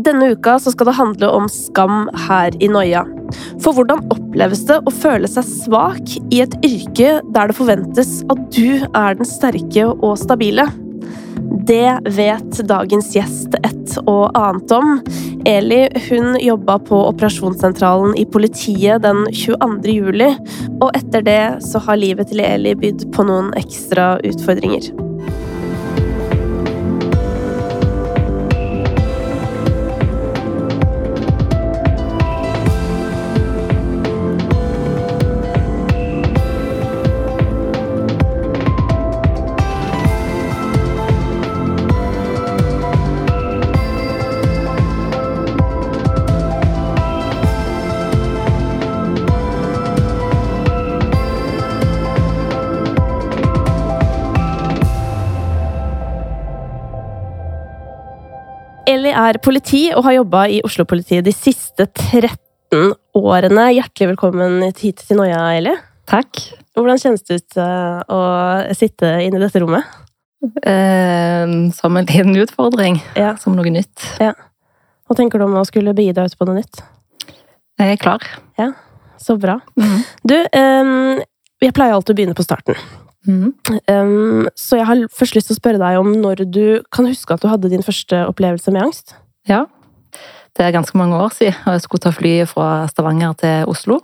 Denne uka skal det handle om skam her i Noia. For hvordan oppleves det å føle seg svak i et yrke der det forventes at du er den sterke og stabile? Det vet dagens gjest et og annet om. Eli hun jobba på operasjonssentralen i politiet den 22. juli, og etter det så har livet til Eli bydd på noen ekstra utfordringer. Er politi og har jobba i Oslo-politiet de siste 13 årene. Hjertelig velkommen hit til Noia, Eli. Takk. Hvordan kjennes det ut eh, å sitte inne i dette rommet? Eh, som en liten utfordring. Ja. Som noe nytt. Hva tenker du om å skulle begi deg ut på noe nytt? Jeg er klar. Så bra. Mhm. Du, eh, jeg pleier alltid å begynne på starten. Mhm. Um, så jeg har først lyst til å spørre deg om når du kan huske at du hadde din første opplevelse med angst? Ja. Det er ganske mange år siden, og jeg skulle ta flyet fra Stavanger til Oslo.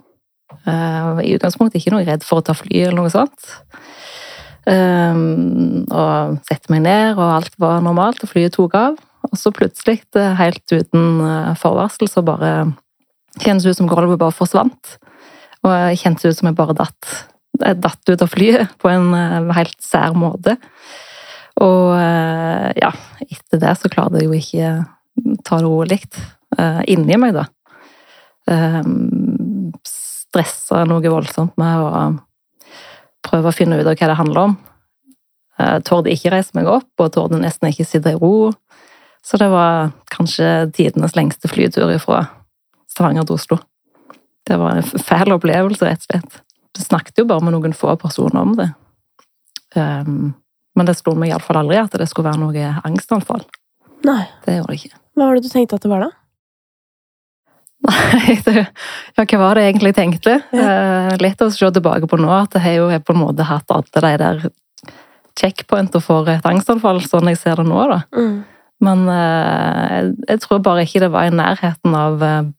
Uh, I utgangspunktet ikke noe redd for å ta fly eller noe sånt. Um, og sette meg ned, og alt var normalt, og flyet tok av. Og så plutselig, helt uten eh, forvarsel, så bare kjennes det ut som gulvet bare forsvant. Og kjentes ut som jeg bare datt. Jeg datt ut av flyet på en eh, helt sær måte. Og eh, ja, etter det så klarte jeg jo ikke ta det rolig eh, inni meg, da. Stressa noe voldsomt med å prøve å finne ut av hva det handler om. Torde ikke reise meg opp, og torde nesten ikke sitte i ro. Så det var kanskje tidenes lengste flytur fra Stavanger til Oslo. Det var en fæl opplevelse, rett og slett. Jeg snakket jo bare med noen få personer om det. Um, men det slo meg iallfall aldri at det skulle være noe angstanfall. Nei. Det gjorde det ikke. Hva var det du tenkte at det var, da? Nei, det, ja, hva var det jeg egentlig tenkte? Ja. Uh, litt å se tilbake på nå, at jeg har jo på en måte hatt alle de der checkpointer for et angstanfall, sånn jeg ser det nå, da. Mm. Men uh, jeg, jeg tror bare ikke det var i nærheten av uh,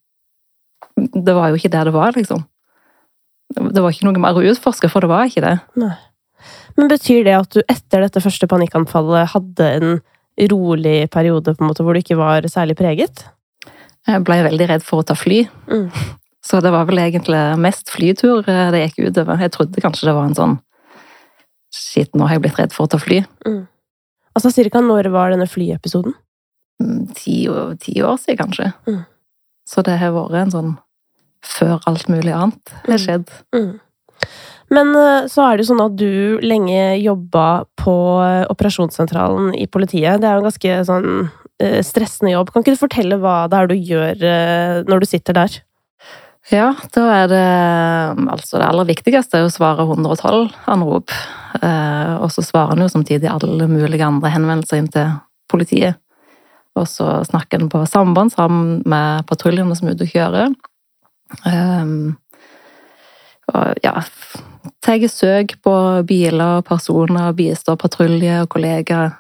Det var jo ikke det det var, liksom. Det var ikke noe mer å utforske, for det var ikke det. Nei. Men betyr det at du etter dette første panikkanfallet hadde en rolig periode på en måte hvor du ikke var særlig preget? Jeg ble veldig redd for å ta fly. Mm. Så det var vel egentlig mest flytur eh, det gikk utover. Jeg trodde kanskje det var en sånn Shit, nå har jeg blitt redd for å ta fly. Altså, cirka når var denne flyepisoden? Mm, Ti, ti år siden, kanskje. Mm. Så det har vært en sånn før alt mulig annet har Mm. skjedd. Men eh, så er det jo sånn at du lenge jobba på eh, operasjonssentralen i politiet. Det er jo en ganske sånn eh, stressende jobb. Kan ikke du fortelle hva det er du gjør når du sitter der? Ja, da er det Altså, det aller viktigste er å svare 112-anrop. Eh, og så svarer en jo samtidig alle mulige andre henvendelser inn til politiet. Og så snakker en på samband sammen med patruljene som er ute og kjører. Um, og ja Tar søk på biler personer, bistår patrulje og kollegaer,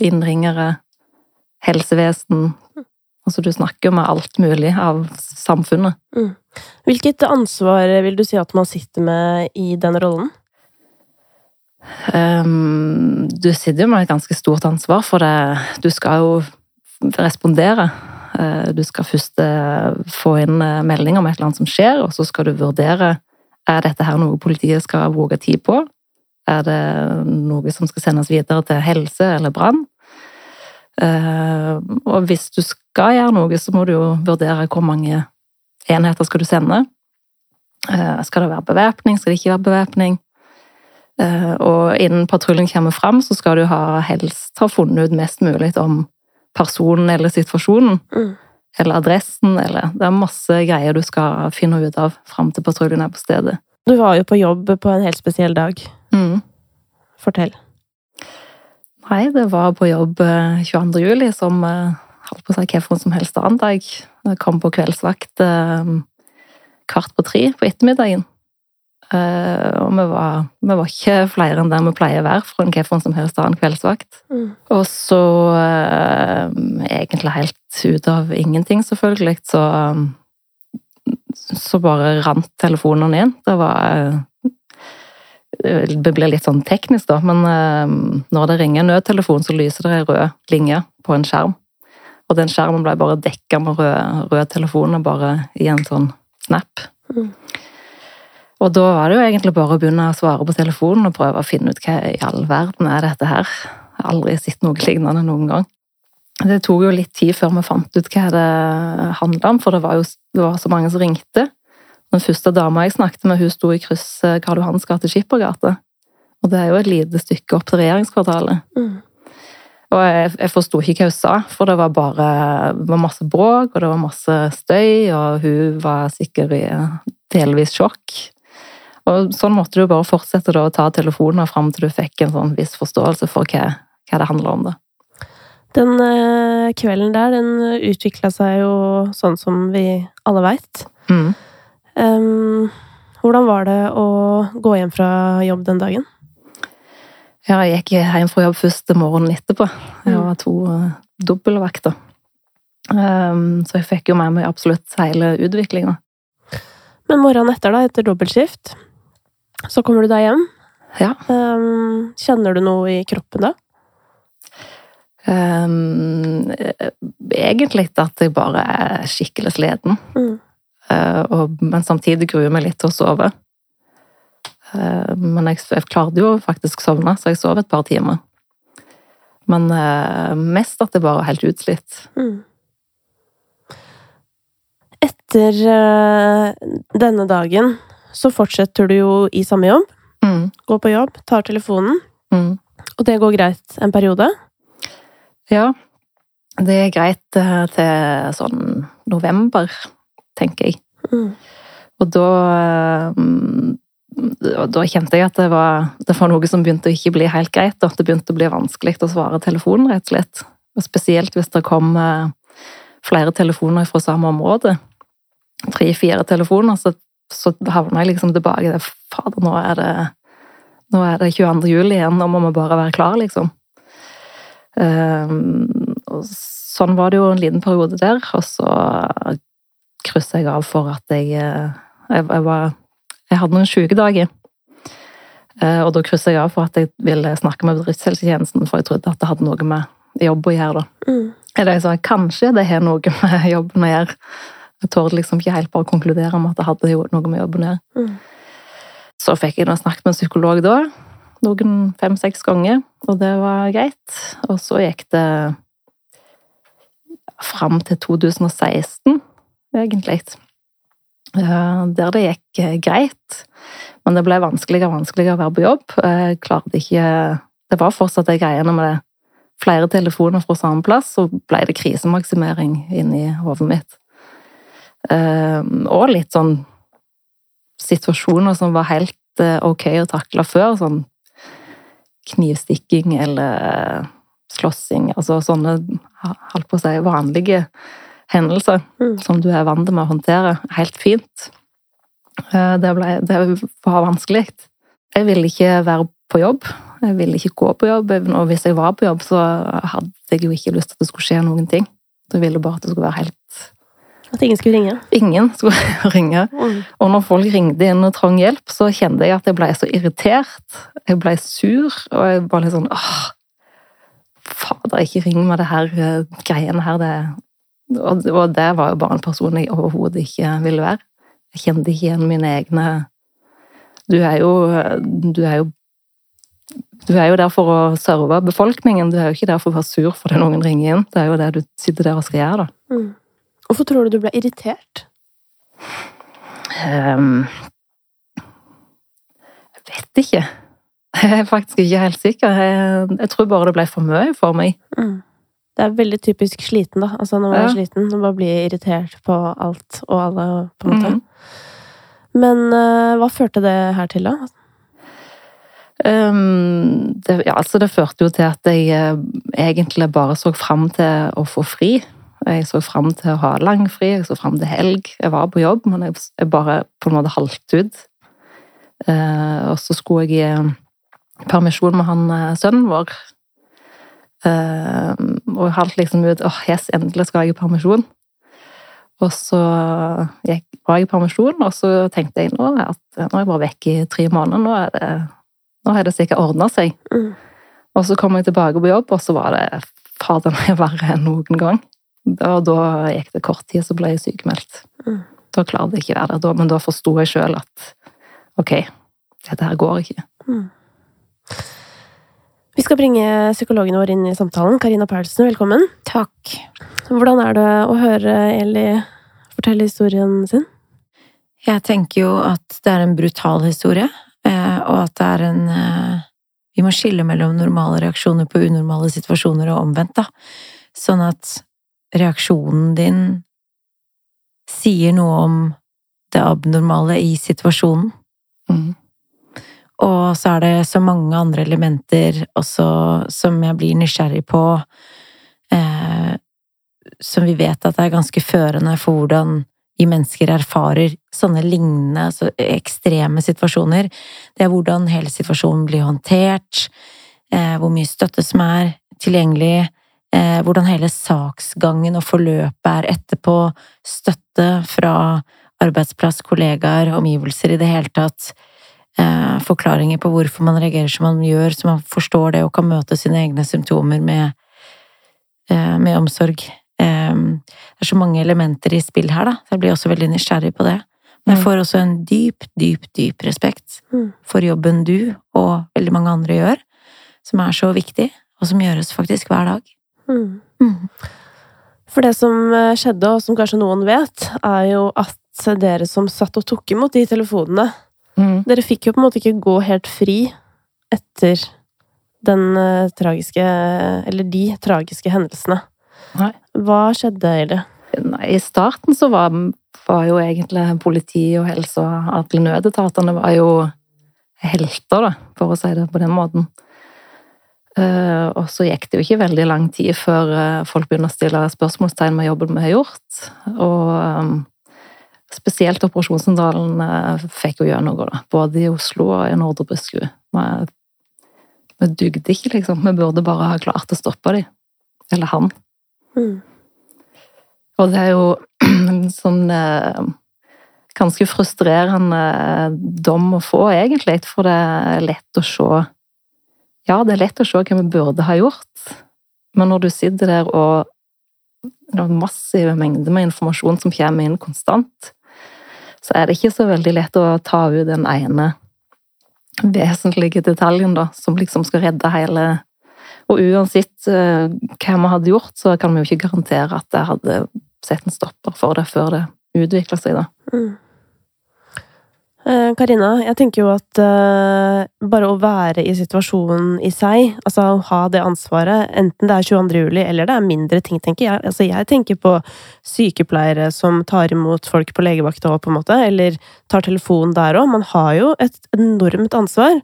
innringere, helsevesen. Altså, du snakker med alt mulig av samfunnet. Hvilket ansvar vil du si at man sitter med i den rollen? Um, du sitter jo med et ganske stort ansvar for det. Du skal jo respondere. Uh, Du skal først uh, få inn uh, melding om et eller annet som skjer, og så skal du vurdere er dette her noe politiet skal bruke tid på. Er det noe som skal sendes videre til helse eller brann? Og hvis du skal gjøre noe, så må du jo vurdere hvor mange enheter skal du sende. Skal det være bevæpning? Skal det ikke være bevæpning? Eh, Og innen patruljen kommer fram, så skal du ha, helst ha funnet ut mest mulig om personen eller situasjonen. Mm. Eller adressen, eller Det er masse greier du skal finne ut av fram til patruljen er på stedet. Du var jo på jobb på en helt spesiell dag. Mm. Fortell. Nei, det var på jobb eh, 22. juli, som eh, holdt på å si hvilken som helst annen dag. Jeg kom på kveldsvakt eh, kvart på tre på ettermiddagen. Eh, og vi var, vi var ikke flere enn der vi pleier å være for en hvilken som helst annen kveldsvakt. Mm. Og så, eh, egentlig helt ut av ingenting, selvfølgelig, så så bare rant telefonene inn. Det var Det blir litt sånn teknisk, da, men eh, når det ringer en nødtelefon, så lyser det en rød linje på en skjerm. Og den skjermen ble bare dekka med rød, rød telefon og bare i en sånn snap. Mm. Og da var det jo egentlig bare å begynne å svare på telefonen og prøve å finne ut hva i all verden er dette her. Jeg har aldri sett noe lignende noen gang. Det tok jo litt tid før vi fant ut hva det handla om, for det var jo det var så mange som ringte. Den første dama jeg snakket med, hun sto i krysset Karl Johans gate Skippergate. Og det er jo et lite stykke opp til regjeringskvartalet. Mm. Og jeg, jeg forsto ikke hva hun sa, for det var bare det var masse bråk, og det var masse støy, og hun var sikkert i delvis sjokk. Og sånn måtte du bare fortsette da, å ta telefoner fram til du fikk en sånn viss forståelse for hva, hva det handler om. da. Den eh, kvelden der, den utvikla seg jo sånn som vi alle veit. Mm. Um, hvordan var det å gå hjem fra jobb den dagen? Ja, jeg gikk hjem fra jobb først morgenen etterpå. Jeg Mm. var to uh, dobbeltvakter. Um, så jeg fikk jo med meg absolutt hele utviklinga. Men morgenen etter, da, etter dobbeltskift, så kommer du deg hjem. Ja. Um, kjenner du noe i kroppen da? Um, egentlig at jeg bare er skikkelig sliten. Mm. Uh, og, men samtidig gruer jeg meg litt til å sove. Uh, men jeg, jeg klarte jo faktisk å sovne, så jeg sov et par timer. Men uh, mest at jeg bare er helt utslitt. Mm. Etter denne dagen så fortsetter du jo i samme jobb. Mm. Går på jobb, tar telefonen, Mm. og det går greit en periode. Ja, det er greit eh, til sånn november, tenker jeg. Mm. Og da eh, Da kjente jeg at det var, det var noe som begynte å ikke bli helt greit. Og At det begynte å bli vanskelig å svare telefonen, rett og slett. Og spesielt hvis det kom eh, flere telefoner fra samme område. Tre-fire telefoner, så, så havna jeg liksom tilbake i det. Fader, nå er det nå er det 22. juli igjen, nå må vi bare være klar, liksom. Um, og sånn var det jo en liten periode der, og så kryssa jeg av for at jeg eh, Jeg, jeg, var, jeg hadde noen sykedager. Uh, og da kryssa jeg av for at jeg ville snakke med bedriftshelsetjenesten, for jeg trodde at det hadde noe med jobb å gjøre, da. Mm. Eller jeg sa kanskje det har noe med jobben å gjøre. Jeg torde liksom ikke helt bare konkludere med at det hadde jo noe med jobben å gjøre. Mm. Så fikk jeg nå snakket med en psykolog da, noen fem-seks ganger, og det var greit. Og så gikk det fram til 2016, egentlig. Der det gikk eh, greit, men det ble vanskeligere og vanskeligere å være på jobb. Jeg klarte ikke Det var fortsatt de greiene med det. Flere telefoner fra samme plass, så ble det krisemaksimering inni hodet mitt. Eh, Og litt sånn situasjoner som var helt eh, ok å takle før, sånn knivstikking eller slåssing, altså sånne, holdt på å si, vanlige hendelser Mm. som du er vant med å håndtere helt fint. Eh, Det, ble, det var vanskelig. Jeg ville ikke være på jobb. Jeg ville ikke gå på jobb. Og hvis jeg var på jobb, så hadde jeg jo ikke lyst til at det skulle skje noen ting. Jeg ville bare at det skulle være helt At ingen skulle ringe. Ingen skulle ringe. Mm. Og når folk ringte inn og trang hjelp, så kjente jeg at jeg ble så irritert. Jeg ble sur, og jeg var litt sånn åh, Fader, ikke ring med det her eh, greiene her. Det. Og, og det var jo bare en person jeg overhodet ikke ville være. Jeg kjente ikke igjen mine egne Du er jo Du er jo du er jo der for å serve befolkningen, du er jo ikke der for å være sur fordi noen ringer inn. Det er jo det du sitter der og skal gjøre, da. Mm. Hvorfor tror du du ble irritert? Um, jeg vet ikke. Jeg er faktisk ikke helt sikker. Jeg, jeg tror bare det ble for mye for meg. Mm. Det er veldig typisk sliten, da. Altså når man er sliten, man bare blir irritert på alt og alle, på en måte. Mm. Men uh, hva førte det her til, da? Um, det, ja, altså det førte jo til at jeg uh, egentlig bare så fram til å få fri. Jeg så fram til å ha langfri, jeg så fram til helg. Jeg var på jobb, men jeg, bare på en måte halvt ut. Eh, og så skulle jeg i permisjon med han eh, sønnen vår. Eh, og jeg halvt liksom ut åh, yes, endelig skal jeg i permisjon. Og så var jeg i permisjon, og så tenkte jeg nå at nå er jeg bare vekk i tre måneder. Nå er det, nå er det sikkert ordna seg. Mm. Og så kom jeg tilbake på jobb, og så var det fader meg verre enn noen gang. Og da gikk det kort tid, så ble jeg sykemeldt. Mm. Da klarte jeg ikke være der, men da forsto jeg sjøl at ok, dette her går ikke. Mm. Vi skal bringe psykologen vår inn i samtalen. Karina Paulsen, velkommen. Takk. Hvordan er det å høre Eli fortelle historien sin? Jeg tenker jo at det er en brutal historie, eh, og at det er en eh, Vi må skille mellom normale reaksjoner på unormale situasjoner og omvendt, da. Sånn at reaksjonen din sier noe om det abnormale i situasjonen. Mm. Og så er det så mange andre elementer også som jeg blir nysgjerrig på, eh, som vi vet at er ganske førende for hvordan vi mennesker erfarer sånne lignende, så ekstreme situasjoner. Det er hvordan hele situasjonen blir håndtert, eh, hvor mye støtte som er tilgjengelig, hvordan hele saksgangen og forløpet er etterpå, støtte fra arbeidsplass, kollegaer, omgivelser i det hele tatt eh, forklaringer på hvorfor man reagerer som man gjør, så man forstår det og kan møte sine egne symptomer med, eh, med omsorg. Eh, det er så mange elementer i spill her, da. Jeg blir også veldig nysgjerrig på det. Men jeg Mm. får også en dyp, dyp, dyp respekt Mm. for jobben du og veldig mange andre gjør, som er så viktig, og som gjøres faktisk hver dag. Mm. Mm. For det som eh, skjedde, og som kanskje noen vet, er jo at dere som satt og tok imot de telefonene, Mm. dere fikk jo på en måte ikke gå helt fri etter den eh, tragiske Eller de tragiske hendelsene. Nei. Hva skjedde, Eli? Nei, I starten så var, var jo egentlig politi og helse og alle nødetatene var jo helter, da, for å si det på den måten. Eh, og så gikk det jo ikke veldig lang tid før eh, folk begynner å stille spørsmålstegn med jobben vi har gjort. Og eh, spesielt operasjonssentralen fikk jo noe, da. Både i Oslo og i Nordre Buskerud. Vi, vi dugde ikke, liksom. Vi burde bare ha klart å stoppe dem. Eller han. Mm. Og det er jo en sånn ganske frustrerende dom å få, egentlig, for det er lett å se Ja, det er lett å se hva vi burde ha gjort, men når du sitter der og det er massive mengder med informasjon som kommer inn konstant, så er det ikke så veldig lett å ta ut den ene vesentlige detaljen, da, som liksom skal redde hele Og uansett eh, hva vi hadde gjort, så kan vi jo ikke garantere at det hadde sett en stopper for det før det utvikla seg, da. Mm. Eh, Karina, jeg tenker jo at uh, bare å være i situasjonen i seg, altså å ha det ansvaret, enten det er 22. juli eller det er mindre ting, tenker jeg. Altså jeg tenker på sykepleiere som tar imot folk på legevakta òg, på en måte, eller tar telefon der òg. Man har jo et enormt ansvar.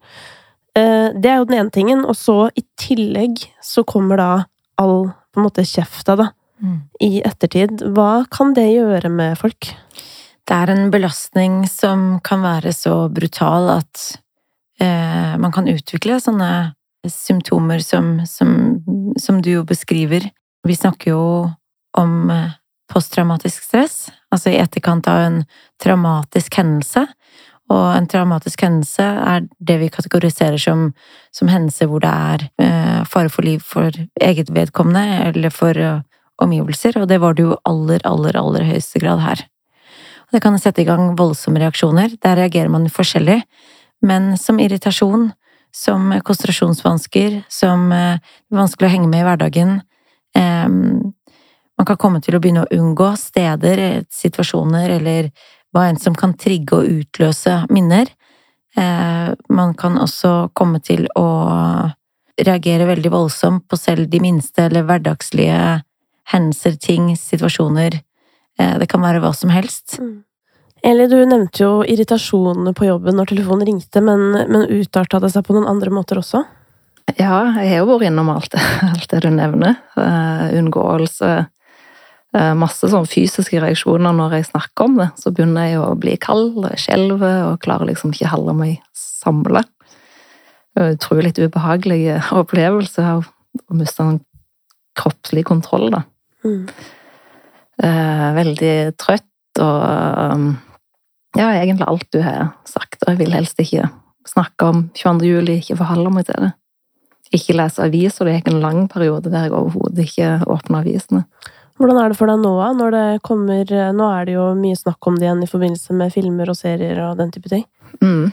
Uh, det er jo den ene tingen, og så i tillegg så kommer da all på en måte kjefta, da, Mm. i ettertid. Hva kan det gjøre med folk? Det er en belastning som kan være så brutal at eh, man kan utvikle sånne symptomer som, som, som du jo beskriver. Vi snakker jo om eh, posttraumatisk stress, altså i etterkant av en traumatisk hendelse. Og en traumatisk hendelse er det vi kategoriserer som, som hendelser hvor det er eh, fare for liv for eget vedkommende eller for uh, omgivelser, og det var det jo aller, aller, aller høyeste grad her. Det kan sette i gang voldsomme reaksjoner. Der reagerer man forskjellig, men som irritasjon, som konsentrasjonsvansker, som eh, vanskelig å henge med i hverdagen. Eh, man kan komme til å begynne å unngå steder, eh, situasjoner eller hva enn som kan trigge og utløse minner. Man kan også komme til å reagere veldig voldsomt på selv de minste eller hverdagslige hendelser, ting, situasjoner. Eh, Det kan være hva som helst. Eli, du nevnte jo irritasjonene på jobben når telefonen ringte, men, men utarta det seg på noen andre måter også? Ja, jeg har jo vært innom alt det, alt det du nevner. Uh, unngåelse, Uh, masse sånn fysiske reaksjoner når jeg snakker om det. Så begynner jeg å bli kald, skjelve og klarer liksom ikke holde meg samla. Utrolig ubehagelig opplevelse av å miste en kroppslig kontroll, da. Mm. Eh, veldig trøtt og ja, egentlig alt du har sagt, og jeg vil helst ikke snakke om 22. juli, ikke forholde meg til det. Ikke lese aviser, det gikk en lang periode der jeg overhodet ikke åpna avisene. Hvordan er det for deg nå, når det kommer Nå er det jo mye snakk om det igjen i forbindelse med filmer og serier og den type ting. Mm.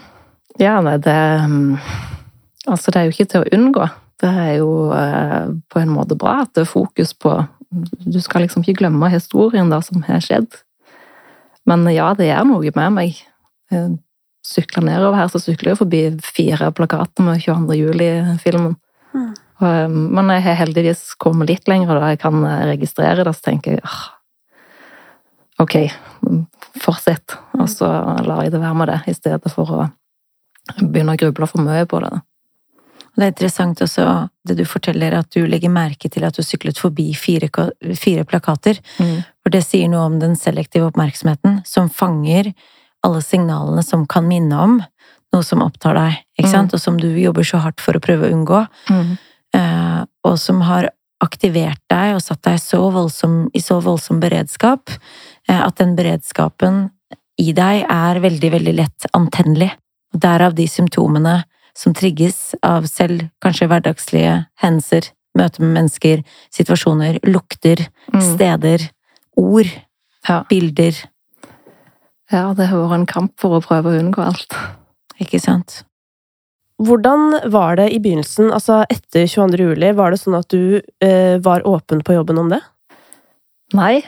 Ja, nei, det mm, Altså, det er jo ikke til å unngå. Det er jo eh, på en måte bra at det er fokus på Du skal liksom ikke glemme historien da som har skjedd. Men ja, det er noe med meg. Jeg sykla nedover her, så sykler jeg forbi fire plakater med 22. juli-filmen. Mm. Men jeg har heldigvis kommet litt lenger, da jeg kan registrere det, så tenker jeg ok, fortsett. Og så lar jeg det være med det, i stedet for å begynne å gruble for mye på det. Det er interessant også det du forteller, at du legger merke til at du syklet forbi fire, fire plakater. Mm. For det sier noe om den selektive oppmerksomheten, som fanger alle signalene som kan minne om noe som opptar deg, ikke sant? Mm. og som du jobber så hardt for å prøve å unngå. Mm. Eh, og som har aktivert deg og satt deg så voldsom, i så voldsom beredskap eh, at den beredskapen i deg er veldig, veldig lett antennelig. Derav de symptomene som trigges av selv kanskje hverdagslige hendelser, møte med mennesker, situasjoner, lukter, mm. steder, ord, ja. bilder. Ja, det har vært en kamp for å prøve å unngå alt. Ikke sant? Hvordan var det i begynnelsen, altså etter 22. juli, var det sånn at du eh, var åpen på jobben om det? Nei.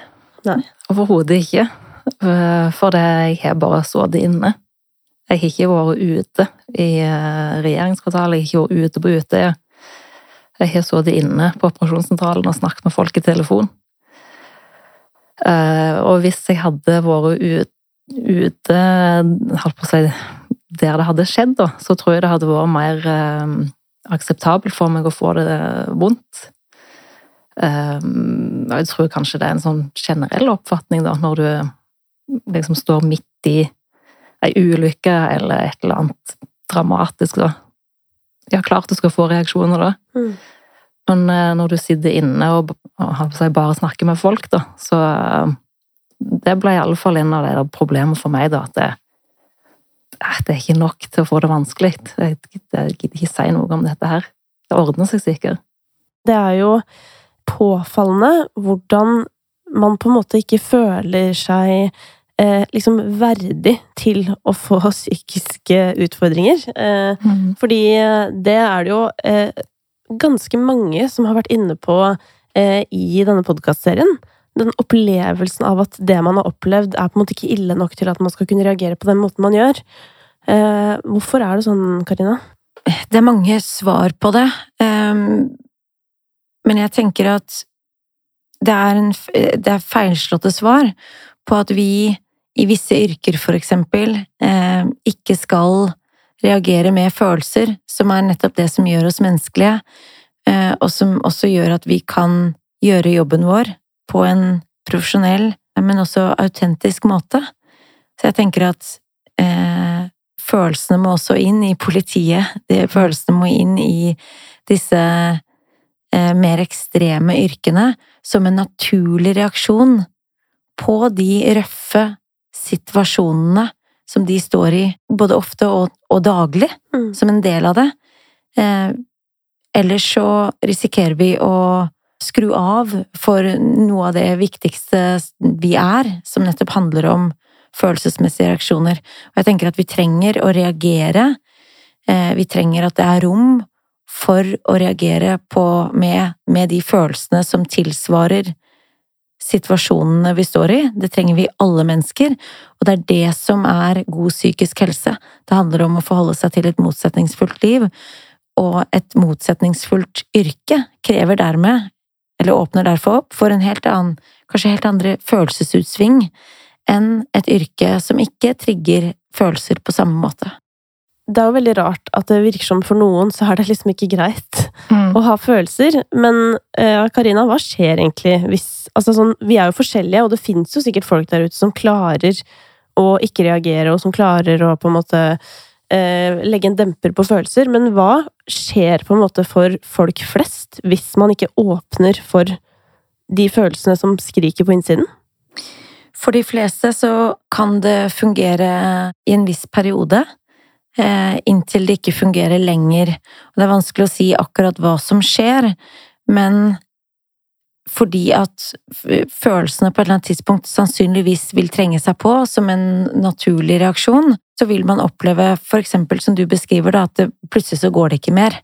Nei. Overhodet ikke. Eh, for det jeg har bare sittet inne. Jeg har ikke vært ute i eh, regjeringskvartalet, jeg har ikke vært ute på Utøya. Jeg har sittet inne på operasjonssentralen og snakket med folk i telefon. Eh, og hvis jeg hadde vært ute, holdt på å si, der det hadde skjedd, da, så tror jeg det hadde vært mer eh, akseptabelt for meg å få det vondt. Jeg tror kanskje det er en sånn generell oppfatning, da, når du liksom står midt i ei ulykke eller et eller annet dramatisk, da. Ja, klart du skal få reaksjoner da. Mm. Men eh, når du sitter inne og, og bare snakker med folk, da, så eh, Det ble iallfall en av de problemene for meg, da, at det, det er ikke nok til å få det vanskelig. Jeg, jeg gidder ikke si noe om dette her. Det ordner seg sikkert. Det er jo påfallende hvordan man på en måte ikke føler seg eh, liksom verdig til å få psykiske utfordringer. Eh, mm. Fordi eh, det er det jo eh, ganske mange som har vært inne på eh, i denne podkastserien. Den opplevelsen av at det man har opplevd, er på en måte ikke ille nok til at man skal kunne reagere på den måten man gjør. Eh, hvorfor er det sånn, Karina? Det er mange svar på det. Um, men jeg tenker at det er, en, det er feilslåtte svar på at vi i visse yrker, for eksempel, eh, ikke skal reagere med følelser, som er nettopp det som gjør oss menneskelige, eh, og som også gjør at vi kan gjøre jobben vår på en profesjonell, men også autentisk måte. Så jeg tenker at eh, følelsene må også inn i politiet, følelsene må inn i disse mer ekstreme yrkene, som en naturlig reaksjon på de røffe situasjonene som de står i, både ofte og, og daglig, mm. som en del av det. Eh, ellers så risikerer vi å skru av for noe av det viktigste vi er, som nettopp handler om følelsesmessige reaksjoner. Og jeg tenker at vi trenger å reagere. Eh, vi trenger at det er rom for å reagere på med, med de følelsene som tilsvarer situasjonene vi står i. Det trenger vi alle mennesker, og det er det som er god psykisk helse. Det handler om å forholde seg til et motsetningsfullt liv, og et motsetningsfullt yrke krever dermed, eller åpner derfor opp for en helt annen, kanskje helt andre følelsesutsving enn et yrke som ikke trigger følelser på samme måte. Det er jo veldig rart at det virker som for noen så er det liksom ikke greit Mm. å ha følelser. Men eh, Karina, hva skjer egentlig hvis Altså sånn, vi er jo forskjellige, og det fins jo sikkert folk der ute som klarer å ikke reagere, og som klarer å på en måte eh, legge en demper på følelser. Men hva skjer på en måte for folk flest hvis man ikke åpner for de følelsene som skriker på innsiden? For de fleste så kan det fungere i en viss periode, eh, inntil det ikke fungerer lenger. Og det er vanskelig å si akkurat hva som skjer, men fordi at følelsene på et eller annet tidspunkt sannsynligvis vil trenge seg på som en naturlig reaksjon, så vil man oppleve, for eksempel som du beskriver, da, at plutselig så går det ikke mer.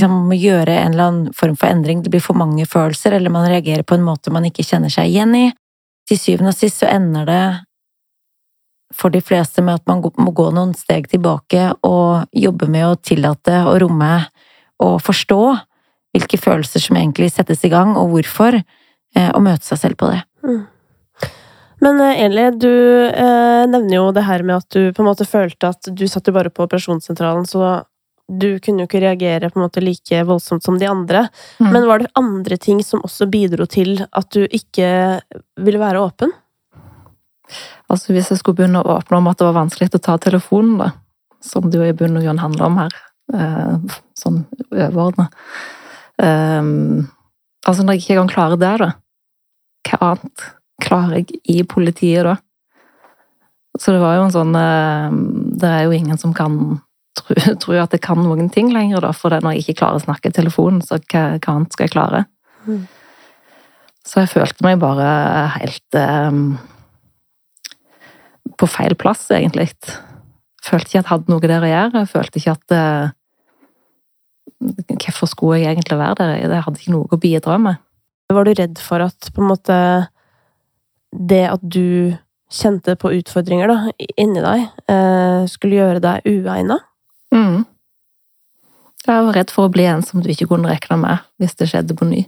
Man må gjøre en eller annen form for endring, det blir for mange følelser, eller man reagerer på en måte man ikke kjenner seg igjen i til syvende og sist så ender det for de fleste med at man må gå noen steg tilbake og jobbe med å tillate og romme og forstå hvilke følelser som egentlig settes i gang, og hvorfor, eh, og møte seg selv på det. Men eh, Eli, du eh, nevner jo det her med at du på en måte følte at du satt jo bare på operasjonssentralen, så du kunne jo ikke reagere på en måte like voldsomt som de andre. Mm. Men var det andre ting som også bidro til at du ikke ville være åpen? Altså Hvis jeg skulle begynne å åpne om at det var vanskelig å ta telefonen, da, som det jo i bunn og grunn handler om her, eh, sånn overordna um, Altså Når jeg ikke engang klarer det, da, hva annet klarer jeg i politiet da? Så det var jo en sånn eh, Det er jo ingen som kan tro, tro at jeg kan noen ting lenger, da, for det når jeg ikke klarer å snakke i telefonen, så hva, hva annet skal jeg klare? Mm. Så jeg følte meg bare helt um, på feil plass, egentlig. Følte ikke at jeg hadde noe der å gjøre. Jeg følte ikke at eh, Hvorfor skulle jeg egentlig være der? Jeg hadde ikke noe å bidra med. Var du redd for at på en måte det at du kjente på utfordringer da, inni deg, eh, skulle gjøre deg uegna? Mm. Jeg var redd for å bli en som du ikke kunne regne med hvis det skjedde på ny.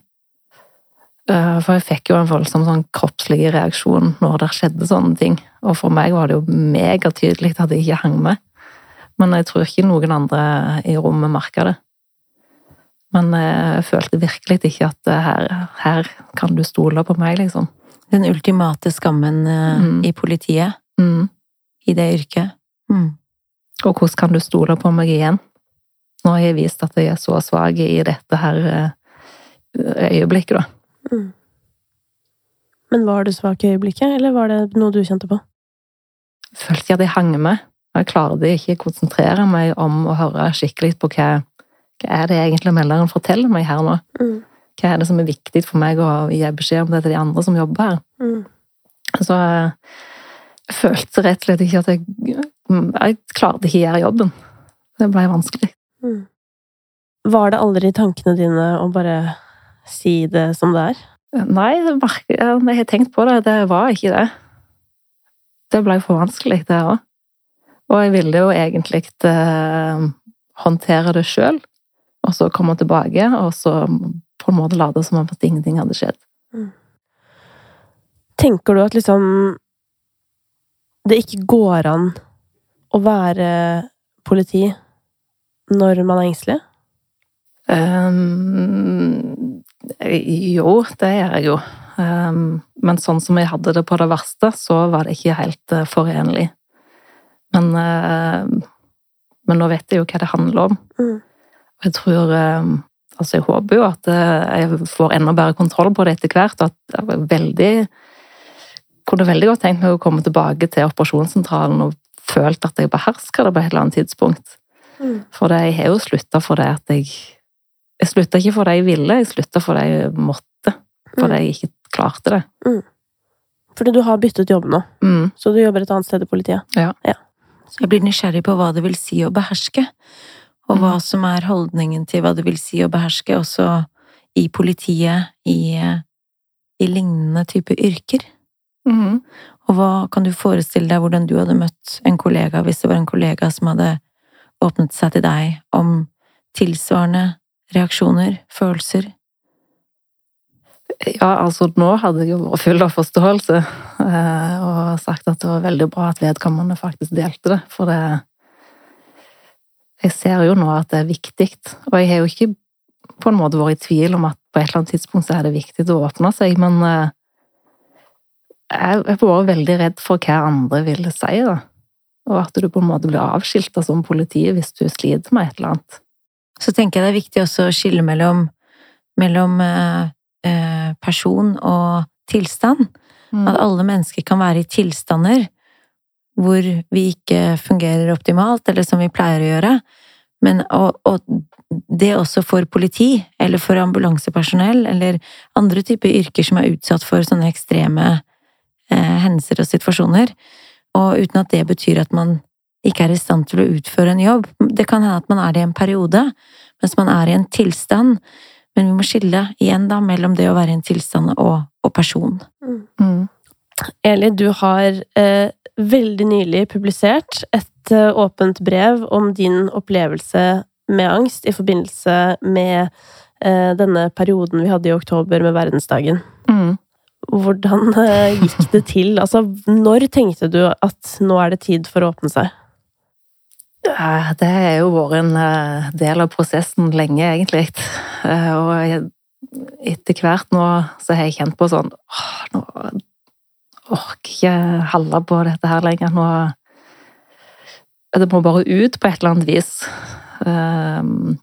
Eh, For jeg fikk jo en voldsom sånn kroppslig reaksjon når det skjedde sånne ting. Og for meg var det jo megatydelig at jeg ikke hang med. Men jeg tror ikke noen andre i rommet merka det. Men eh, jeg følte virkelig ikke at eh, her, her kan du stole på meg, liksom. Den ultimate skammen Mm. i politiet, Mm. i det yrket. Mm. Og hvordan kan du stole på meg igjen? Når jeg har vist at jeg er så svak i dette her øyeblikket, da. Mm. Men var du svak i øyeblikket, eller var det noe du kjente på? Jeg følte ikke at jeg hang med. Og jeg klarte ikke å konsentrere meg om å høre skikkelig på hva, hva er det egentlig melderen forteller meg her nå. Mm. Hva er det som er viktig for meg å gi beskjed om det til de andre som jobber her. Mm. Så eh, jeg følte rett og slett ikke at jeg Jeg klarte ikke å gjøre jobben. Det ble vanskelig. Mm. Var det aldri i tankene dine å bare si det som det er? Nei, jeg har tenkt på det. Det var ikke det. Det ble for vanskelig, det òg. Og jeg ville jo egentlig eh, håndtere det sjøl, og så komme tilbake, og så på en måte late som om at ingenting hadde skjedd. Tenker du at liksom det ikke går an å være politi når man er engstelig? Ehm, jo, det gjør jeg jo. Ehm, men sånn som jeg hadde det på det verste, så var det ikke helt eh, forenlig. Men, eh, men nå vet jeg jo hva det handler om. Mm. Jeg tror eh, Altså, jeg håper jo at eh, jeg får enda bedre kontroll på det etter hvert. og At jeg veldig Kunne veldig godt tenkt meg å komme tilbake til operasjonssentralen og følt at jeg behersker det på et eller annet tidspunkt. Mm. For det, jeg har jo slutta for det at jeg Jeg slutta ikke for det jeg ville, jeg slutta for det jeg måtte. Fordi jeg ikke klarte det. Fordi du har byttet jobb nå, Mm. så du jobber et annet sted i politiet. Ja. Jeg blir nysgjerrig på hva det vil si å beherske, og hva Mm. som er holdningen til hva det vil si å beherske også i politiet, i, i lignende type yrker. Mm. Og hva kan du forestille deg hvordan du hadde møtt en kollega hvis det var en kollega som hadde åpnet seg til deg om tilsvarende reaksjoner, følelser? Ja, altså nå hadde jeg jo vært full av forståelse eh, og sagt at det var veldig bra at vedkommende faktisk delte det, for det jeg ser jo nå at det er viktig, og jeg har jo ikke på en måte vært i tvil om at på et eller annet tidspunkt så er det viktig å åpne seg, men eh, jeg har vært veldig redd for hva andre ville si, da. Og at du på en måte blir avskilta som politi hvis du sliter med et eller annet. Så tenker jeg det er viktig også å skille mellom, mellom eh, eh person og tilstand. Mm. At alle mennesker kan være i tilstander hvor vi ikke fungerer optimalt, eller som vi pleier å gjøre. Men og, og det også for politi, eller for ambulansepersonell, eller andre typer yrker som er utsatt for sånne ekstreme eh, hendelser og situasjoner. Og uten at det betyr at man ikke er i stand til å utføre en jobb. Det kan hende at man er det i en periode, mens man er i en tilstand. Men vi må skille igjen da mellom det å være i en tilstand og, og person. Mm. Eli, du har eh, veldig nylig publisert et eh, åpent brev om din opplevelse med angst i forbindelse med eh, denne perioden vi hadde i oktober med verdensdagen. Mm. Hvordan eh, gikk det til? Altså, når tenkte du at nå er det tid for å åpne seg? Det har jo vært en eh, del av prosessen lenge, egentlig. Eh, Og etter hvert nå så har jeg kjent på sånn åh, Nå orker jeg ikke holde på dette her lenger. Nå Det må bare ut på et eller annet vis. Um,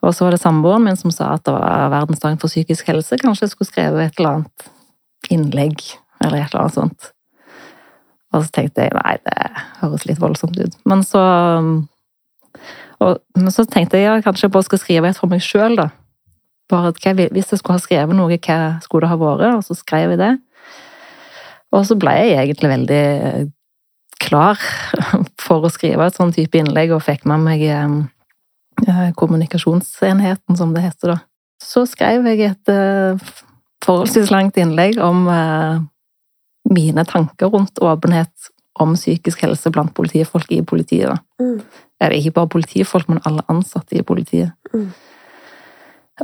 og så var det samboeren min som sa at det var verdensdagen for psykisk helse. Kanskje jeg skulle skrevet et eller annet innlegg, eller et eller annet sånt. Og så tenkte jeg nei, det høres litt voldsomt ut. Men så og, Men så tenkte jeg ja, kanskje jeg bare skal skrive et for meg sjøl, da. Bare at jeg- Hvis jeg skulle ha skrevet noe, hva skulle det ha vært? Og så skrev jeg det. Og så ble jeg egentlig veldig klar for å skrive et sånn type innlegg, og fikk med meg eh, kommunikasjonsenheten, som det heter da. Så skrev jeg et eh, forholdsvis langt innlegg om eh, mine tanker rundt åpenhet om psykisk helse blant politifolk i politiet. Mm. Eller ikke bare politifolk, men alle ansatte i politiet. Mm.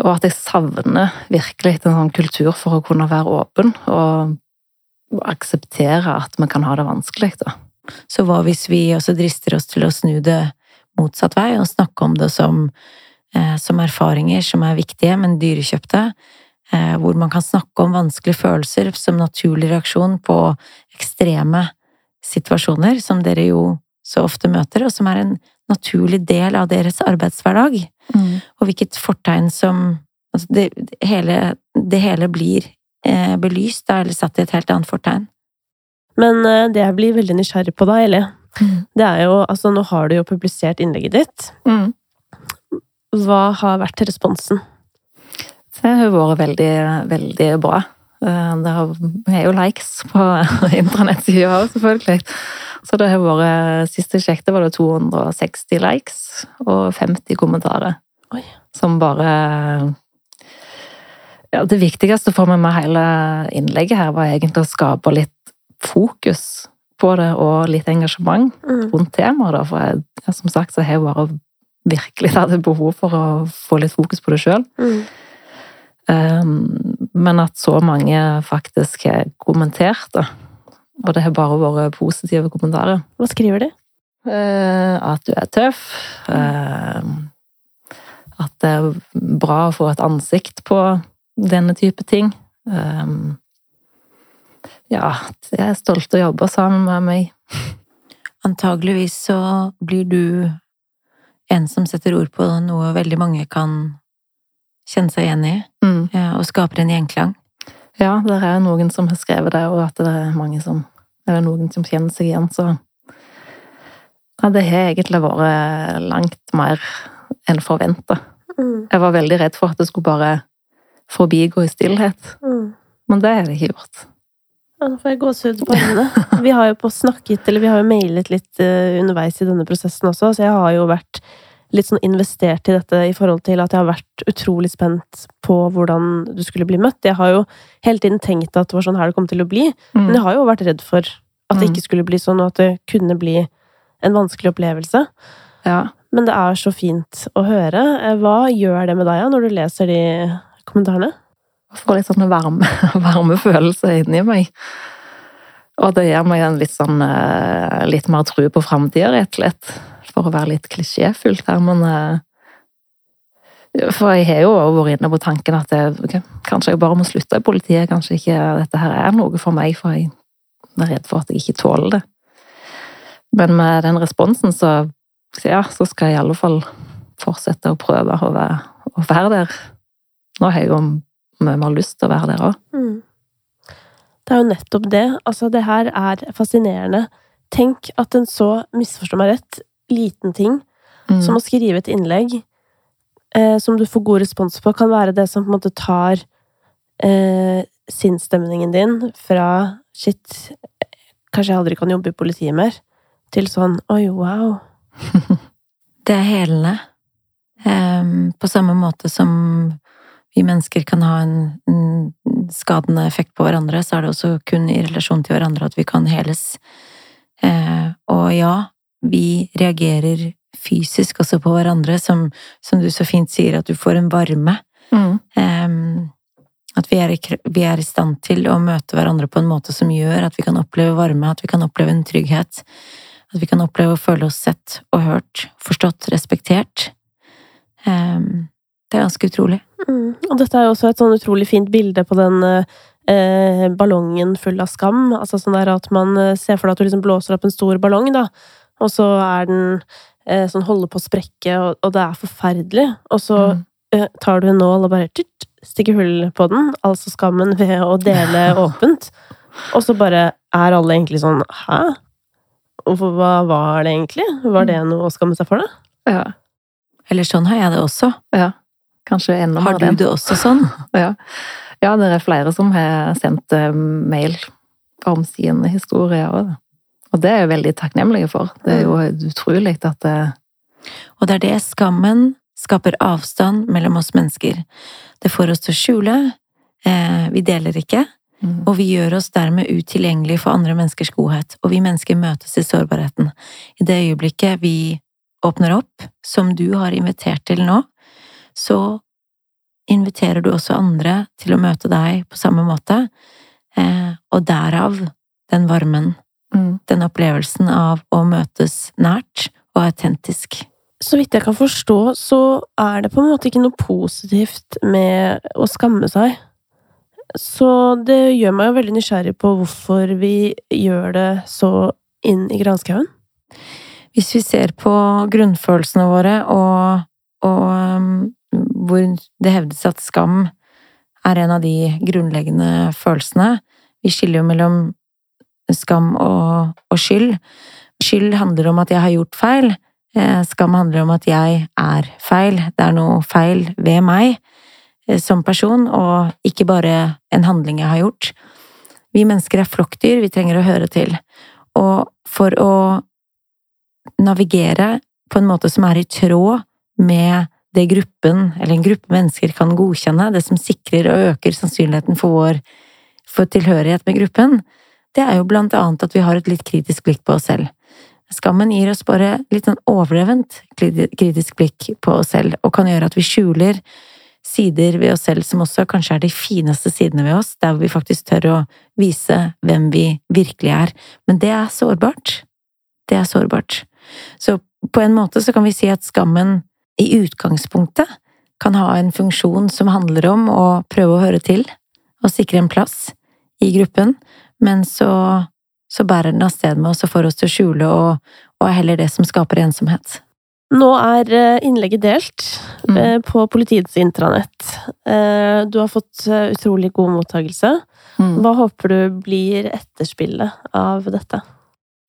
Og at jeg savner virkelig en sånn kultur for å kunne være åpen, og akseptere at vi kan ha det vanskelig, da. Så hva hvis vi også drister oss til å snu det motsatt vei, og snakke om det som, eh, som erfaringer som er viktige, men dyrekjøpte? Eh, hvor man kan snakke om vanskelige følelser som naturlig reaksjon på ekstreme situasjoner, som dere jo så ofte møter, og som er en naturlig del av deres arbeidshverdag. Og hvilket fortegn som altså det, hele, det hele blir eh, belyst, da, eller satt i et helt annet fortegn. Men eh, det jeg blir veldig nysgjerrig på da, Eli, Mm. det er jo Altså, nå har du jo publisert innlegget ditt. Mm. Hva har vært responsen? Det har vært veldig, veldig bra. Eh, Det har- er jo likes på internettsida òg, selvfølgelig. Så det har vært Siste sjekket, var det 260 likes og 50 kommentarer. Oi. Som bare Ja, det viktigste for meg med hele innlegget her, var egentlig å skape litt fokus på det, og litt engasjement Mm. rundt temaet. For jeg, som sagt så har jeg bare virkelig hatt behov for å få litt fokus på det sjøl. Mm. Um, men at så mange faktisk har kommentert det. Og det har bare vært positive kommentarer. Hva skriver de? Eh, at du er tøff. eh, at det er bra å få et ansikt på denne type ting. Um, ja, jeg er stolt av å jobbe sammen med meg. Antageligvis så blir du en som setter ord på noe veldig mange kan kjenne seg igjen i, Mm. ja, og skaper en gjenklang. Ja, det er noen som har skrevet det, og at det er mange som Eller noen som kjenner seg igjen, så Ja, det har egentlig vært langt mer enn forventa. Mm. Jeg var veldig redd for at det skulle bare forbigå i stillhet, Mm. men det har det ikke gjort. Ja, nå får jeg gåsehud på øynene. Vi har jo på snakket, eller vi har jo mailet litt eh, underveis i denne prosessen også, så jeg har jo vært litt sånn investert i dette i forhold til at jeg har vært utrolig spent på hvordan du skulle bli møtt. Jeg har jo hele tiden tenkt at det var sånn her det kom til å bli, men jeg har jo vært redd for at det Mm. ikke skulle bli sånn, og at det kunne bli en vanskelig opplevelse. Ja. Men det er så fint å høre. Eh, Hva gjør det med deg når du leser de kommentarene? Jeg får litt sånn varme, varme følelse inni meg. Og det gir meg en litt sånn eh, litt mer tro på framtida, rett og slett. For å være litt klisjéfullt her, men eh, For jeg har jo vært inne på tanken at det, okay, kanskje jeg bare må slutte i politiet. Kanskje ikke dette her er noe for meg, for jeg er redd for at jeg ikke tåler det. Men med den responsen, så, ja, så skal jeg i alle fall fortsette å prøve å være, å være der. Nå har jeg jo mye mer lyst til å være der òg. Mm. Det er jo nettopp det. Altså, det her er fascinerende. Tenk at en så, misforstå meg rett, liten ting Mm. som å skrive et innlegg eh, som du får god respons på, kan være det som på en måte tar eh, sinnsstemningen din fra shit, kanskje jeg aldri kan jobbe i politiet mer, til sånn oi, wow. Det er helende. Um, på samme måte som vi mennesker kan ha en, en skadende effekt på hverandre, så er det også kun i relasjon til hverandre at vi kan heles. Eh, og ja, vi reagerer fysisk også på hverandre, som, som du så fint sier, at du får en varme. Mm. Um, at vi er, vi er i stand til å møte hverandre på en måte som gjør at vi kan oppleve varme, at vi kan oppleve en trygghet. At vi kan oppleve å føle oss sett og hørt, forstått, respektert. Um, det er ganske utrolig. Mm. Og dette er jo også et sånn utrolig fint bilde på den eh, ballongen full av skam. Altså sånn der at man eh, ser for deg at du liksom blåser opp en stor ballong, da, og så er den eh, sånn holder på å sprekke, og, og det er forferdelig. Og så Mm. eh, tar du en nål og bare tytt, stikker hull på den, altså skammen ved å dele åpent. Og så bare er alle egentlig sånn Hæ? Hvorfor- Hva var det egentlig? Var det noe å skamme seg for, da? Ja. Eller sånn har jeg det også. ja. Kanskje enda Har du det også sånn? Ja. ja, det er flere som har sendt eh, mail om sine historier òg. Og det er jeg veldig takknemlige for. Det er jo utrolig at det Og det er det skammen skaper avstand mellom oss mennesker. Det får oss til å skjule, eh, vi deler ikke, mm, og vi gjør oss dermed utilgjengelig for andre menneskers godhet, og vi mennesker møtes i sårbarheten. I det øyeblikket vi åpner opp, som du har invitert til nå, så inviterer du også andre til å møte deg på samme måte, eh, og derav den varmen, mm, den opplevelsen av å møtes nært og autentisk. Så vidt jeg kan forstå, så er det på en måte ikke noe positivt med å skamme seg. Så det gjør meg jo veldig nysgjerrig på hvorfor vi gjør det så inn i granskauen. Hvis vi ser på grunnfølelsene våre, og, og um, hvor det hevdes at skam er en av de grunnleggende følelsene Vi skiller jo mellom skam og, og skyld. Skyld handler om at jeg har gjort feil. Eh, Skam handler om at jeg er feil. Det er noe feil ved meg eh, som person, og ikke bare en handling jeg har gjort. Vi mennesker er flokkdyr, vi trenger å høre til. Og for å navigere på en måte som er i tråd med det gruppen, eller en gruppe mennesker, kan godkjenne, det som sikrer og øker sannsynligheten for vår for tilhørighet med gruppen, det er jo blant annet at vi har et litt kritisk blikk på oss selv. Skammen gir oss bare litt sånn overdrevent kritisk blikk på oss selv, og kan gjøre at vi skjuler sider ved oss selv som også kanskje er de fineste sidene ved oss, der vi faktisk tør å vise hvem vi virkelig er. Men det er sårbart. Det er sårbart. Så på en måte så kan vi si at skammen i utgangspunktet kan ha en funksjon som handler om å prøve å høre til og sikre en plass i gruppen, men så, så bærer den av sted med oss og får oss til å skjule og, og er heller det som skaper ensomhet. Nå er eh, innlegget delt Mm. eh, på politiets intranett. Eh, Du har fått utrolig god mottakelse. Mm. Hva håper du blir etterspillet av dette?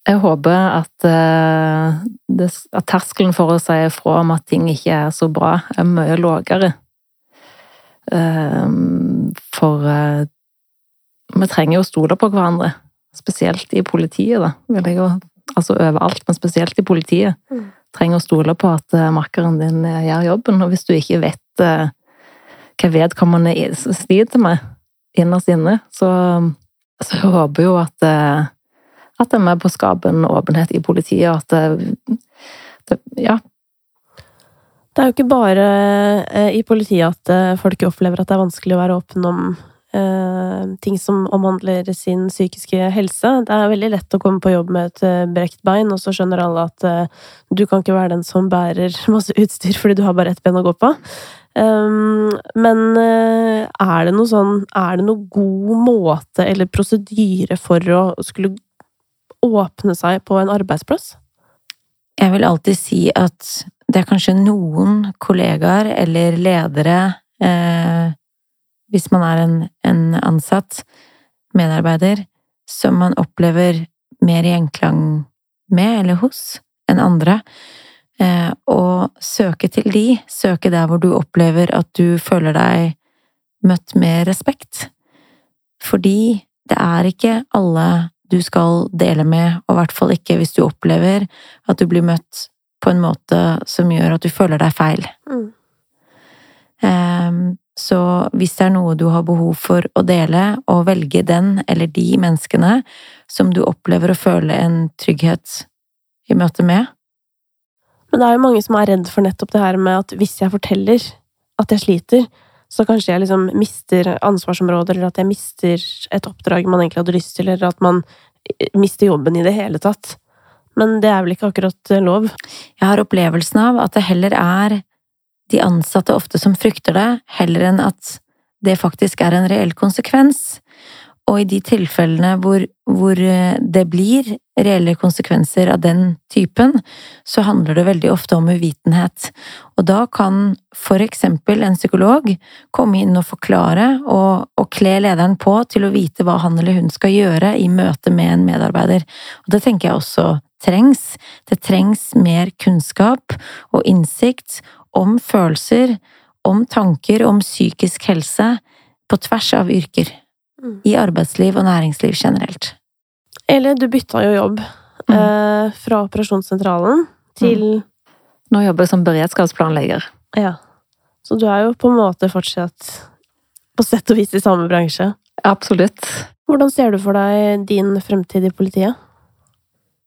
Jeg håper at, at terskelen for å si ifra om at ting ikke er så bra, er mye lavere. For vi trenger jo å stole på hverandre. Spesielt i politiet, da. Vil jeg jo, altså overalt, men spesielt i politiet. Mm. Trenger å stole på at eh, makkeren din eh, gjør jobben. Og hvis du ikke vet uh, hva vedkommende sliter med innerst inne, så, så håper jo at uh, at de er med på å skape en åpenhet i politiet, og at det, det Ja. Det er jo ikke bare i politiet at folk opplever at det er vanskelig å være åpen om ting som omhandler sin psykiske helse. Det er veldig lett å komme på jobb med et eh, brekt bein, og så skjønner alle at eh, du kan ikke være den som bærer masse utstyr fordi du har bare ett ben å gå på. Um, men eh, er det noe sånn Er det noe god måte eller prosedyre for å skulle åpne seg på en arbeidsplass? Jeg vil alltid si at det er kanskje noen kollegaer eller ledere eh, hvis man er en, en, ansatt medarbeider, som man opplever mer gjenklang med eller hos enn andre. Eh, og søke til de, søke der hvor du opplever at du føler deg møtt med respekt. Fordi det er ikke alle du skal dele med, og i hvert fall ikke hvis du opplever at du blir møtt på en måte som gjør at du føler deg feil. Mm. Så hvis det er noe du har behov for å dele, og velge den eller de menneskene som du opplever å føle en trygghet i møte med Men det er jo mange som er redd for nettopp det her med at hvis jeg forteller at jeg sliter, så kanskje jeg liksom mister ansvarsområder, eller at jeg mister et oppdrag man egentlig hadde lyst til, eller at man mister jobben i det hele tatt. Men det er vel ikke akkurat lov? Jeg har opplevelsen av at det heller er de ansatte ofte som frykter det, heller enn at det faktisk er en reell konsekvens. Og i de tilfellene hvor, hvor, eh, det blir reelle konsekvenser av den typen, så handler det veldig ofte om uvitenhet. Og da kan for eksempel en psykolog komme inn og forklare og, og kle lederen på til å vite hva han eller hun skal gjøre i møte med en medarbeider. Og det tenker jeg også trengs. Det trengs mer kunnskap og innsikt om følelser, om tanker, om psykisk helse på tvers av yrker. Mm. I arbeidsliv og næringsliv generelt. Eli, du bytta jo jobb mm. eh, fra operasjonssentralen til mm. Nå jobber jeg som beredskapsplanlegger. Ja. Så du er jo på en måte fortsatt på sett og vis i samme bransje. Absolutt. Hvordan ser du for deg din fremtid i politiet?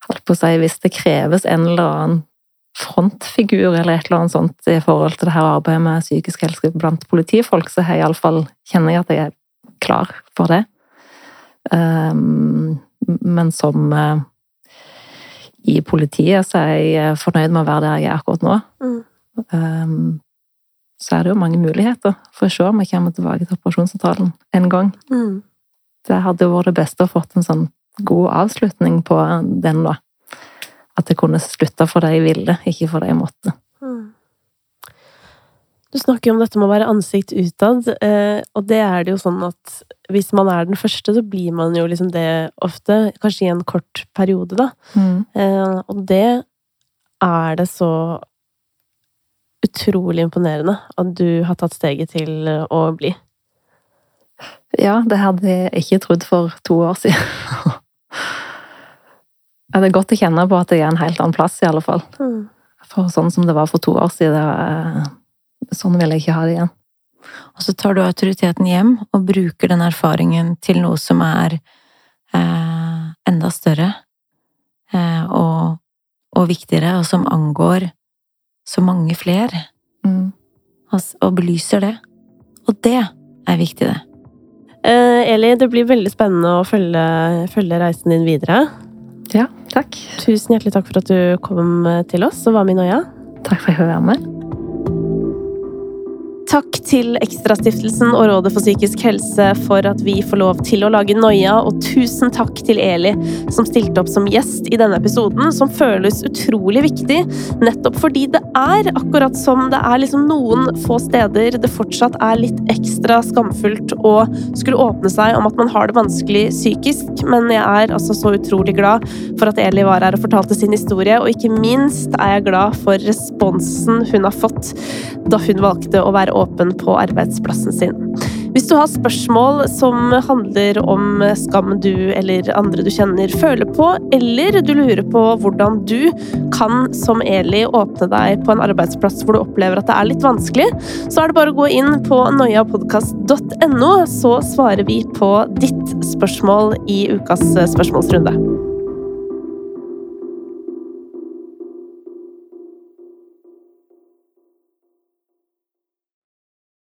Holdt på å si, hvis det kreves en eller annen frontfigur eller et eller annet sånt i forhold til det her arbeidet med psykisk helse blant politifolk, så jeg iallfall kjenner jeg at jeg er klar for det. Um, men som uh, i politiet så er jeg fornøyd med å være der jeg er akkurat nå. Mm. Um, så er det jo mange muligheter for å se om jeg kommer tilbake til operasjonssentralen en gang. Mm. Det hadde jo vært det beste å fått en sånn god avslutning på den, da. At jeg kunne slutte for det jeg ville, ikke for det jeg måtte. Mm. Du snakker jo om dette med å være ansikt utad, eh, og det er det jo sånn at hvis man er den første, så blir man jo liksom det ofte. Kanskje i en kort periode, da. Mm. Eh, og det er det så utrolig imponerende at du har tatt steget til å bli. Ja, det hadde jeg ikke trodd for to år siden. det er godt å kjenne på at jeg er en helt annen plass, i alle fall. Mm. For sånn som det var for to år siden, eh, sånn vil jeg ikke ha det igjen. Og så tar du autoriteten hjem og bruker den erfaringen til noe som er eh, enda større eh, og, og, viktigere, og som angår så mange flere. Mm. Og, og belyser det. Og det er viktig, det. Eh, Eli, det blir veldig spennende å følge, følge reisen din videre. Ja, takk. Tusen hjertelig takk for at du kom til oss og var med i Noia. Takk for at jeg fikk være med. Takk til Ekstrastiftelsen og Rådet for psykisk helse for at vi får lov til å lage Noia, og tusen takk til Eli som stilte opp som gjest i denne episoden, som føles utrolig viktig, nettopp fordi det er akkurat som det er liksom noen få steder det fortsatt er litt ekstra skamfullt å skulle åpne seg om at man har det vanskelig psykisk, men jeg er altså så utrolig glad for at Eli var her og fortalte sin historie, og ikke minst er jeg glad for responsen hun har fått da hun valgte å være åpen på arbeidsplassen sin. Hvis du har spørsmål som handler om skam du eller andre du kjenner føler på, eller du lurer på hvordan du kan, som Eli, åpne deg på en arbeidsplass hvor du opplever at det er litt vanskelig, så er det bare å gå inn på noiapodkast.no, så svarer vi på ditt spørsmål i ukas spørsmålsrunde.